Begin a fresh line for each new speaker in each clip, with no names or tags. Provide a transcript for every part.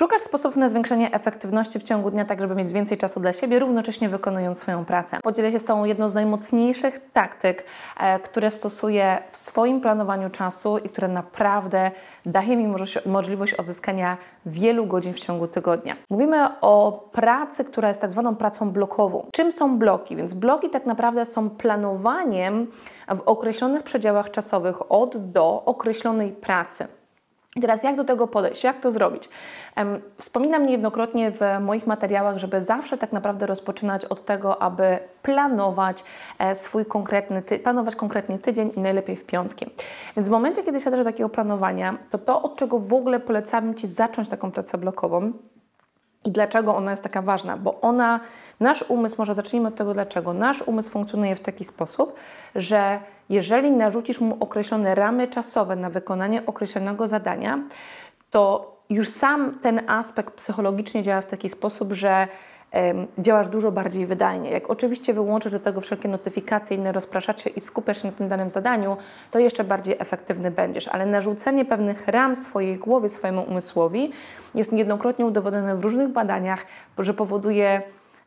Szukasz sposobów na zwiększenie efektywności w ciągu dnia, tak żeby mieć więcej czasu dla siebie, równocześnie wykonując swoją pracę. Podzielę się z Tobą jedną z najmocniejszych taktyk, e, które stosuję w swoim planowaniu czasu i które naprawdę daje mi możliwość odzyskania wielu godzin w ciągu tygodnia. Mówimy o pracy, która jest tak zwaną pracą blokową. Czym są bloki? Więc bloki tak naprawdę są planowaniem w określonych przedziałach czasowych od do określonej pracy. Teraz jak do tego podejść, jak to zrobić? Wspominam niejednokrotnie w moich materiałach, żeby zawsze tak naprawdę rozpoczynać od tego, aby planować e, swój konkretny, ty- planować konkretnie tydzień i najlepiej w piątki. Więc w momencie, kiedy siadasz do takiego planowania, to to, od czego w ogóle polecam Ci zacząć taką pracę blokową i dlaczego ona jest taka ważna, bo ona, nasz umysł, może zacznijmy od tego dlaczego, nasz umysł funkcjonuje w taki sposób, że jeżeli narzucisz mu określone ramy czasowe na wykonanie określonego zadania, to już sam ten aspekt psychologicznie działa w taki sposób, że działasz dużo bardziej wydajnie. Jak oczywiście wyłączysz do tego wszelkie notyfikacje, inne rozpraszacze i skupiasz się na tym danym zadaniu, to jeszcze bardziej efektywny będziesz. Ale narzucenie pewnych ram swojej głowie, swojemu umysłowi jest niejednokrotnie udowodnione w różnych badaniach, że powoduje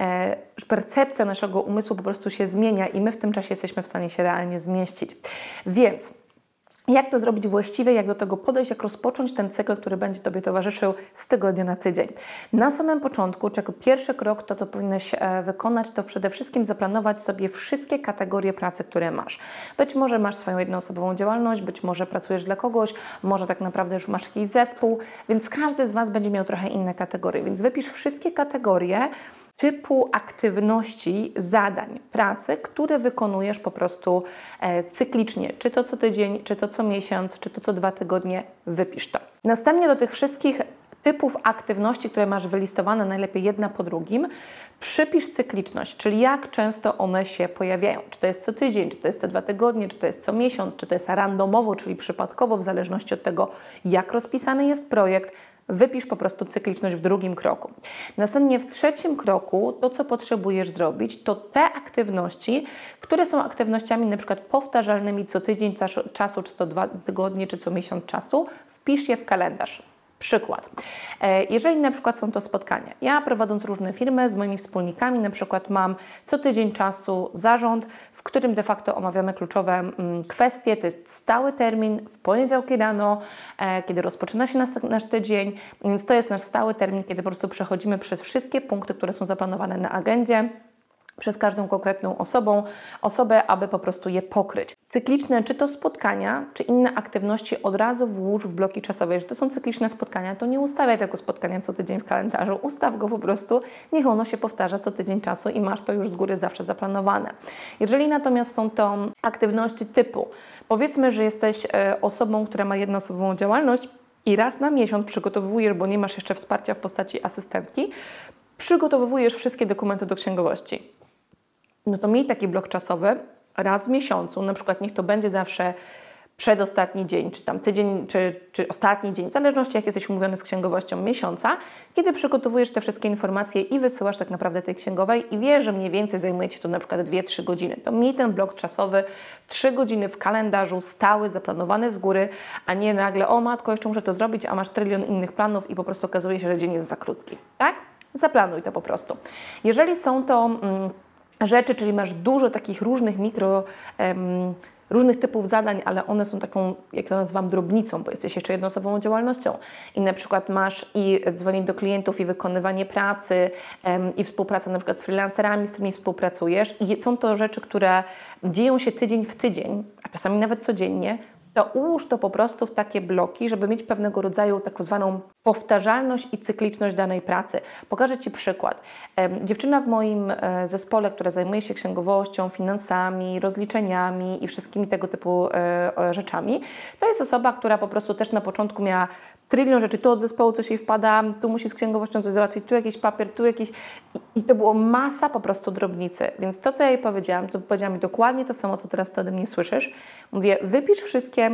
e, percepcja naszego umysłu po prostu się zmienia i my w tym czasie jesteśmy w stanie się realnie zmieścić. Więc jak to zrobić właściwie, jak do tego podejść, jak rozpocząć ten cykl, który będzie Tobie towarzyszył z tygodnia na tydzień. Na samym początku, jako pierwszy krok, to co powinieneś e, wykonać, to przede wszystkim zaplanować sobie wszystkie kategorie pracy, które masz. Być może masz swoją jednoosobową działalność, być może pracujesz dla kogoś, może tak naprawdę już masz jakiś zespół, więc każdy z Was będzie miał trochę inne kategorie, więc wypisz wszystkie kategorie, typu aktywności, zadań, pracy, które wykonujesz po prostu e, cyklicznie, czy to co tydzień, czy to co miesiąc, czy to co dwa tygodnie, wypisz to. Następnie do tych wszystkich typów aktywności, które masz wylistowane, najlepiej jedna po drugim, przypisz cykliczność, czyli jak często one się pojawiają. Czy to jest co tydzień, czy to jest co dwa tygodnie, czy to jest co miesiąc, czy to jest randomowo, czyli przypadkowo, w zależności od tego, jak rozpisany jest projekt, Wypisz po prostu cykliczność w drugim kroku. Następnie w trzecim kroku to, co potrzebujesz zrobić, to te aktywności, które są aktywnościami przykład powtarzalnymi co tydzień czasu, czy to dwa tygodnie, czy co miesiąc czasu, wpisz je w kalendarz. Przykład. E, jeżeli na przykład są to spotkania, ja prowadząc różne firmy z moimi wspólnikami, na przykład mam co tydzień czasu zarząd, którym de facto omawiamy kluczowe mm, kwestie. To jest stały termin w poniedziałki rano, e, kiedy rozpoczyna się nasz, nasz tydzień, więc to jest nasz stały termin, kiedy po prostu przechodzimy przez wszystkie punkty, które są zaplanowane na agendzie przez każdą konkretną osobą, osobę, aby po prostu je pokryć. Cykliczne, czy to spotkania, czy inne aktywności od razu włóż w bloki czasowe. Jeżeli to są cykliczne spotkania, to nie ustawiaj tego spotkania co tydzień w kalendarzu, ustaw go po prostu, niech ono się powtarza co tydzień czasu i masz to już z góry zawsze zaplanowane. Jeżeli natomiast są to aktywności typu, powiedzmy, że jesteś e, osobą, która ma jednoosobową działalność, i raz na miesiąc przygotowujesz, bo nie masz jeszcze wsparcia w postaci asystentki, przygotowujesz wszystkie dokumenty do księgowości no to miej taki blok czasowy raz w miesiącu, na przykład niech to będzie zawsze przedostatni dzień, czy tam tydzień, czy, czy ostatni dzień, w zależności jak jesteś umówiony z księgowością miesiąca, kiedy przygotowujesz te wszystkie informacje i wysyłasz tak naprawdę tej księgowej i wiesz, że mniej więcej zajmuje Ci to na przykład 2-3 godziny. To miej ten blok czasowy 3 godziny w kalendarzu, stały, zaplanowany z góry, a nie nagle, o matko, jeszcze muszę to zrobić, a masz trylion innych planów i po prostu okazuje się, że dzień jest za krótki. Tak? Zaplanuj to po prostu. Jeżeli są to... Mm, rzeczy, czyli masz dużo takich różnych mikro, um, różnych typów zadań, ale one są taką, jak to nazywam, drobnicą, bo jesteś jeszcze jednoosobową działalnością. I na przykład masz i dzwonienie do klientów, i wykonywanie pracy, um, i współpraca na przykład z freelancerami, z którymi współpracujesz. I są to rzeczy, które dzieją się tydzień w tydzień, a czasami nawet codziennie, to ułóż to po prostu w takie bloki, żeby mieć pewnego rodzaju tak zwaną powtarzalność i cykliczność danej pracy. Pokażę Ci przykład. Dziewczyna w moim e, zespole, która zajmuje się księgowością, finansami, rozliczeniami i wszystkimi tego typu e, rzeczami, to jest osoba, która po prostu też na początku miała trylion rzeczy, tu od zespołu coś jej wpada, tu musi z księgowością coś załatwić, tu jakiś papier, tu jakiś... I, to było masa po prostu drobnicy. Więc to, co ja jej powiedziałam, to powiedziała mi dokładnie to samo, co teraz ty ode mnie słyszysz. Mówię, wypisz wszystkie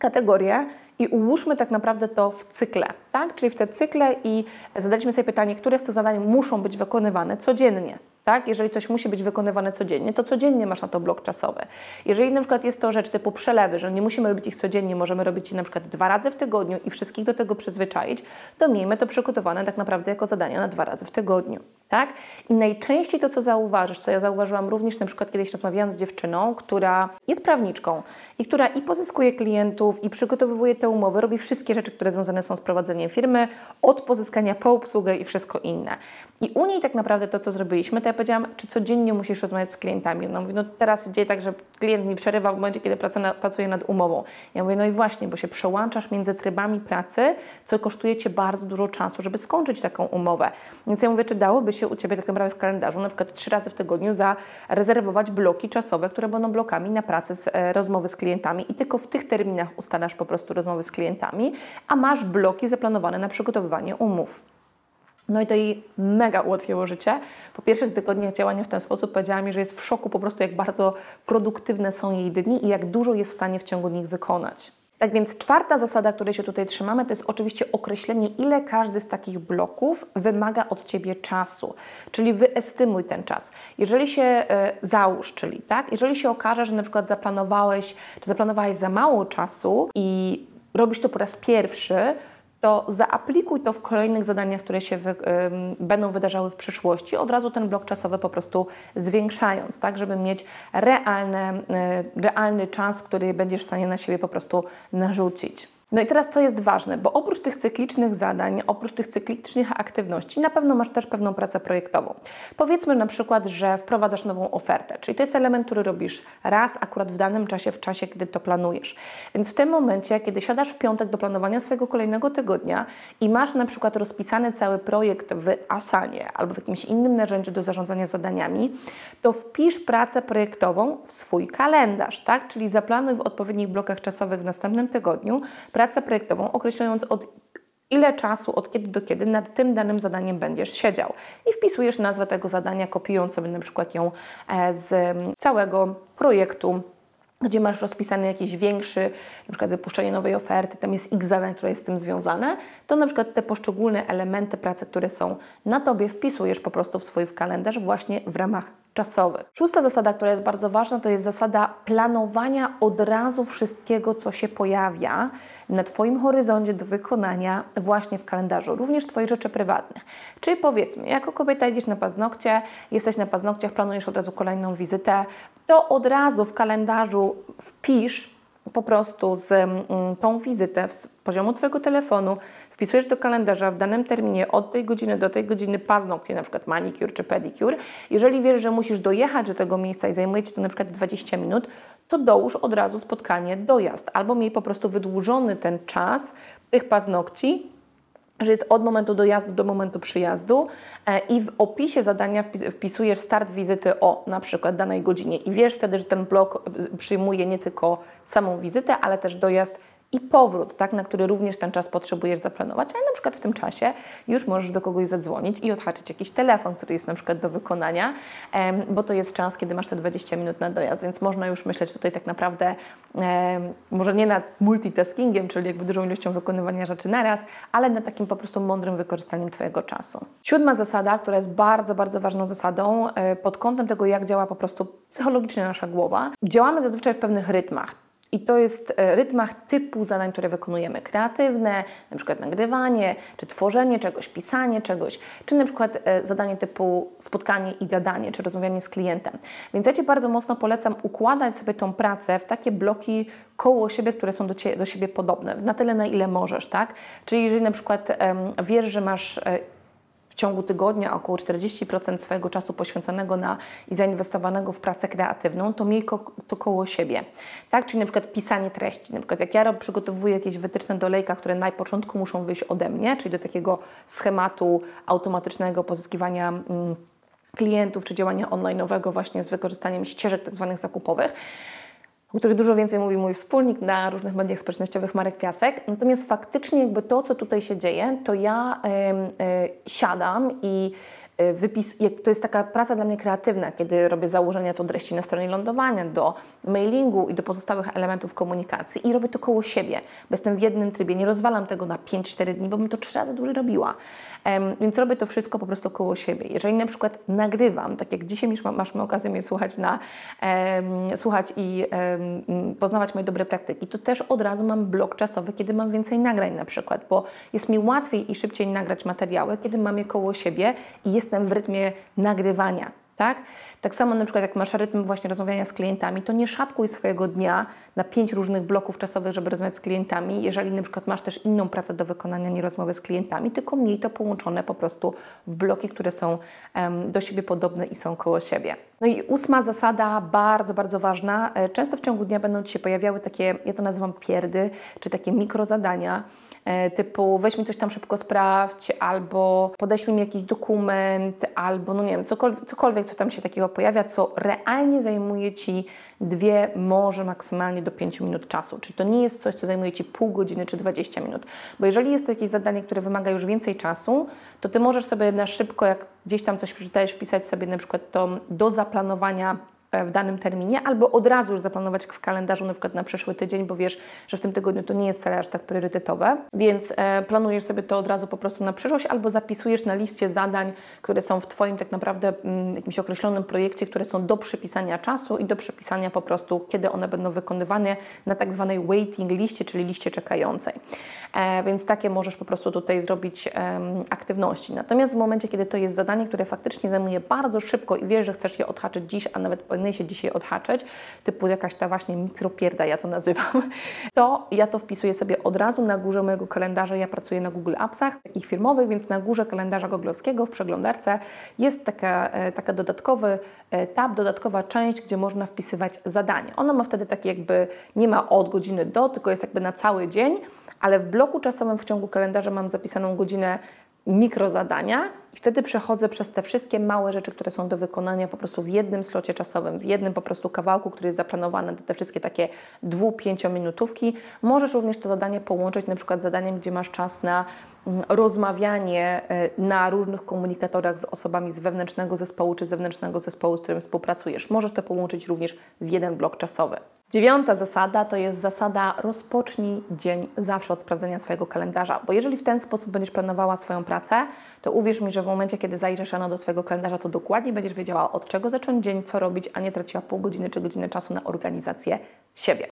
kategorie i ułóżmy tak naprawdę to w cykle, tak? Czyli w te cykle i zadaliśmy sobie pytanie, które z tych zadań muszą być wykonywane codziennie. Tak? Jeżeli coś musi być wykonywane codziennie, to codziennie masz na to blok czasowy. Jeżeli na przykład jest to rzecz typu przelewy, że nie musimy robić ich codziennie, możemy robić je na przykład dwa razy w tygodniu i wszystkich do tego przyzwyczaić, to miejmy to przygotowane tak naprawdę jako zadania na dwa razy w tygodniu. Tak? I najczęściej to, co zauważysz, co ja zauważyłam również na przykład kiedyś rozmawiałam z dziewczyną, która jest prawniczką i która i pozyskuje klientów, i przygotowuje te umowy, robi wszystkie rzeczy, które związane są z prowadzeniem firmy, od pozyskania po obsługę i wszystko inne. I u niej tak naprawdę to, co zrobiliśmy, to ja powiedziałam, czy codziennie musisz rozmawiać z klientami. Ona mówi, no teraz dzieje tak, że klient mi przerywa w momencie, kiedy pracuje nad umową. Ja mówię, no i właśnie, bo się przełączasz między trybami pracy, co kosztuje Cię bardzo dużo czasu, żeby skończyć taką umowę. Więc ja mówię, czy dałoby się u Ciebie tak naprawdę w kalendarzu, na przykład trzy razy w tygodniu zarezerwować bloki czasowe, które będą blokami na pracę, z, e, rozmowy z klientami i tylko w tych terminach ustalasz po prostu rozmowy z klientami, a masz bloki zaplanowane na przygotowywanie umów. No i to jej mega ułatwiło życie. Po pierwszych tygodniach działania w ten sposób powiedziała mi, że jest w szoku po prostu, jak bardzo produktywne są jej dni i jak dużo jest w stanie w ciągu nich wykonać. Tak więc czwarta zasada, której się tutaj trzymamy, to jest oczywiście określenie, ile każdy z takich bloków wymaga od Ciebie czasu. Czyli wyestymuj ten czas. Jeżeli się e, załóż, czyli tak, jeżeli się okaże, że na przykład zaplanowałeś, czy zaplanowałeś za mało czasu i robisz to po raz pierwszy, to zaaplikuj to w kolejnych zadaniach, które się wy, będą wydarzały w przyszłości, od razu ten blok czasowy po prostu zwiększając, tak, żeby mieć realne, y, realny czas, który będziesz w stanie na siebie po prostu narzucić. No i teraz co jest ważne, bo oprócz tych cyklicznych zadań, oprócz tych cyklicznych aktywności, na pewno masz też pewną pracę projektową. Powiedzmy na przykład, że wprowadzasz nową ofertę, czyli to jest element, który robisz raz akurat w danym czasie, w czasie, kiedy to planujesz. Więc w tym momencie, kiedy siadasz w piątek do planowania swojego kolejnego tygodnia i masz na przykład rozpisany cały projekt w Asanie albo w jakimś innym narzędziu do zarządzania zadaniami, to wpisz pracę projektową w swój kalendarz, tak? Czyli zaplanuj w odpowiednich blokach czasowych w następnym tygodniu pracę projektową, określając od ile czasu, od kiedy do kiedy nad tym danym zadaniem będziesz siedział. I wpisujesz nazwę tego zadania, kopiując sobie na przykład ją e, z całego projektu gdzie masz rozpisany jakiś większy, na przykład wypuszczenie nowej oferty, tam jest x zadań, które jest z tym związane, to na przykład te poszczególne elementy pracy, które są na Tobie, wpisujesz po prostu w swój kalendarz właśnie w ramach czasowych. Szósta zasada, która jest bardzo ważna, to jest zasada planowania od razu wszystkiego, co się pojawia na Twoim horyzoncie do wykonania właśnie w kalendarzu, również Twoich rzeczy prywatnych. Czyli powiedzmy, jako kobieta idziesz na paznokcie, jesteś na paznokciach, planujesz od razu kolejną wizytę, to od razu w kalendarzu wpisz po prostu z mm, tą wizytę z poziomu Twojego telefonu, wpisujesz do kalendarza w danym terminie od tej godziny do tej godziny paznokcie, na przykład manicure czy pedicure. Jeżeli wiesz, że musisz dojechać do tego miejsca i zajmuje Ci to na przykład 20 minut, to dołóż od razu spotkanie dojazd albo miej po prostu wydłużony ten czas tych paznokci że jest od momentu dojazdu do momentu przyjazdu e, i w opisie zadania wpisujesz start wizyty o na przykład danej godzinie i wiesz wtedy, że ten blok e, przyjmuje nie tylko samą wizytę, ale też dojazd i powrót, tak, na który również ten czas potrzebujesz zaplanować, ale na przykład w tym czasie już możesz do kogoś zadzwonić i odhaczyć jakiś telefon, który jest na przykład do wykonania, bo to jest czas, kiedy masz te 20 minut na dojazd, więc można już myśleć tutaj tak naprawdę może nie nad multitaskingiem, czyli jakby dużą ilością wykonywania rzeczy naraz, ale nad takim po prostu mądrym wykorzystaniem Twojego czasu. Siódma zasada, która jest bardzo, bardzo ważną zasadą e, pod kątem tego, jak działa po prostu psychologicznie nasza głowa. Działamy zazwyczaj w pewnych rytmach. I to jest e, rytmach typu zadań, które wykonujemy. Kreatywne, na przykład nagrywanie, czy tworzenie czegoś, pisanie czegoś, czy na przykład e, zadanie typu spotkanie i gadanie, czy rozmawianie z klientem. Więc ja Ci bardzo mocno polecam układać sobie tą pracę w takie bloki koło siebie, które są do, do siebie podobne, na tyle na ile możesz, tak? Czyli jeżeli na przykład um, wiesz, że masz e, ciągu tygodnia około 40% swojego czasu poświęconego na i zainwestowanego w pracę kreatywną, to miej ko to koło siebie. Tak? Czyli na przykład pisanie treści. Na przykład jak ja przygotowuję jakieś wytyczne do lejka, które na początku muszą wyjść ode mnie, czyli do takiego schematu automatycznego pozyskiwania mm, klientów czy działania online'owego właśnie z wykorzystaniem ścieżek tak zwanych zakupowych, o których dużo więcej mówi mój wspólnik na różnych mediach społecznościowych Marek Piasek. Natomiast faktycznie jakby to, co tutaj się dzieje, to ja e, siadam i wypis, jak- to jest taka praca dla mnie kreatywna, kiedy robię założenia do treści na stronie lądowania, do mailingu i do pozostałych elementów komunikacji i robię to koło siebie, bo jestem w jednym trybie, nie rozwalam tego na 5-4 dni, bo bym to trzy razy dłużej robiła. Więc robię to wszystko po prostu koło siebie. Jeżeli na przykład nagrywam, tak jak dzisiaj już ma- masz okazję mnie słuchać, na, em, słuchać i em, m, poznawać moje dobre praktyki, to też od razu mam blok czasowy, kiedy mam więcej nagrań na przykład, bo jest mi łatwiej i szybciej nagrać materiały, kiedy mam je koło siebie i jestem w rytmie nagrywania. Tak? tak samo na przykład jak masz rytm właśnie rozmawiania z klientami, to nie szatkuj swojego dnia na pięć różnych bloków czasowych, żeby rozmawiać z klientami, jeżeli na przykład masz też inną pracę do wykonania, nie rozmowy z klientami, tylko miej to połączone po prostu w bloki, które są em, do siebie podobne i są koło siebie. No i ósma zasada, bardzo, bardzo ważna. E, Często w ciągu dnia będą Ci się pojawiały takie, ja to nazywam pierdy, czy takie mikrozadania, typu weź mi coś tam szybko sprawdź, albo podeślij mi jakiś dokument, albo no nie wiem, cokolwiek, cokolwiek co tam się takiego pojawia, co realnie zajmuje Ci dwie, może maksymalnie do 5 minut czasu. Czyli to nie jest coś, co zajmuje Ci pół godziny czy 20 minut. Bo jeżeli jest to jakieś zadanie, które wymaga już więcej czasu, to Ty możesz sobie na szybko, jak gdzieś tam coś przeczytałeś, wpisać sobie na przykład to do zaplanowania e, w danym terminie, albo od razu już zaplanować w kalendarzu na przykład na przyszły tydzień, bo wiesz, że w tym tygodniu to nie jest wcale aż tak priorytetowe, więc e, planujesz sobie to od razu po prostu na przyszłość, albo zapisujesz na liście zadań, które są w Twoim tak naprawdę mm, jakimś określonym projekcie, które są do przypisania czasu i do przypisania po prostu, kiedy one będą wykonywane na tak zwanej waiting liście, czyli liście czekającej. E, więc takie możesz po prostu tutaj zrobić aktywności. Natomiast w momencie, kiedy to jest zadanie, które faktycznie zajmuje bardzo szybko i wiesz, że chcesz je odhaczyć dziś, a nawet powinien się dzisiaj odhaczyć, typu jakaś ta właśnie mikropierda, ja to nazywam, to ja to wpisuję sobie od razu na górze mojego kalendarza. Ja pracuję na Google Appsach, takich firmowych, więc na górze kalendarza googlowskiego w przeglądarce jest taka, e, taka dodatkowy e, tab, dodatkowa część, gdzie można wpisywać zadanie. Ono ma wtedy takie jakby, nie ma od godziny do, tylko jest jakby na cały dzień, ale w bloku czasowym w ciągu kalendarza mam zapisaną godzinę mikrozadania i wtedy przechodzę przez te wszystkie małe rzeczy, które są do wykonania po prostu w jednym slocie czasowym, w jednym po prostu kawałku, który jest zaplanowany, te wszystkie takie dwu, pięciominutówki. Możesz również to zadanie połączyć na przykład z zadaniem, gdzie masz czas na rozmawianie e, na różnych komunikatorach z osobami z wewnętrznego zespołu czy zewnętrznego zespołu, z którym współpracujesz. Możesz to połączyć również w jeden blok czasowy. Dziewiąta zasada to jest zasada rozpocznij dzień zawsze od sprawdzenia swojego kalendarza, bo jeżeli w ten sposób będziesz planowała swoją pracę, to uwierz mi, że w momencie, kiedy zajrzysz rano do swojego kalendarza, to dokładnie będziesz wiedziała, od czego zacząć dzień, co robić, a nie traciła pół godziny czy godziny czasu na organizację siebie.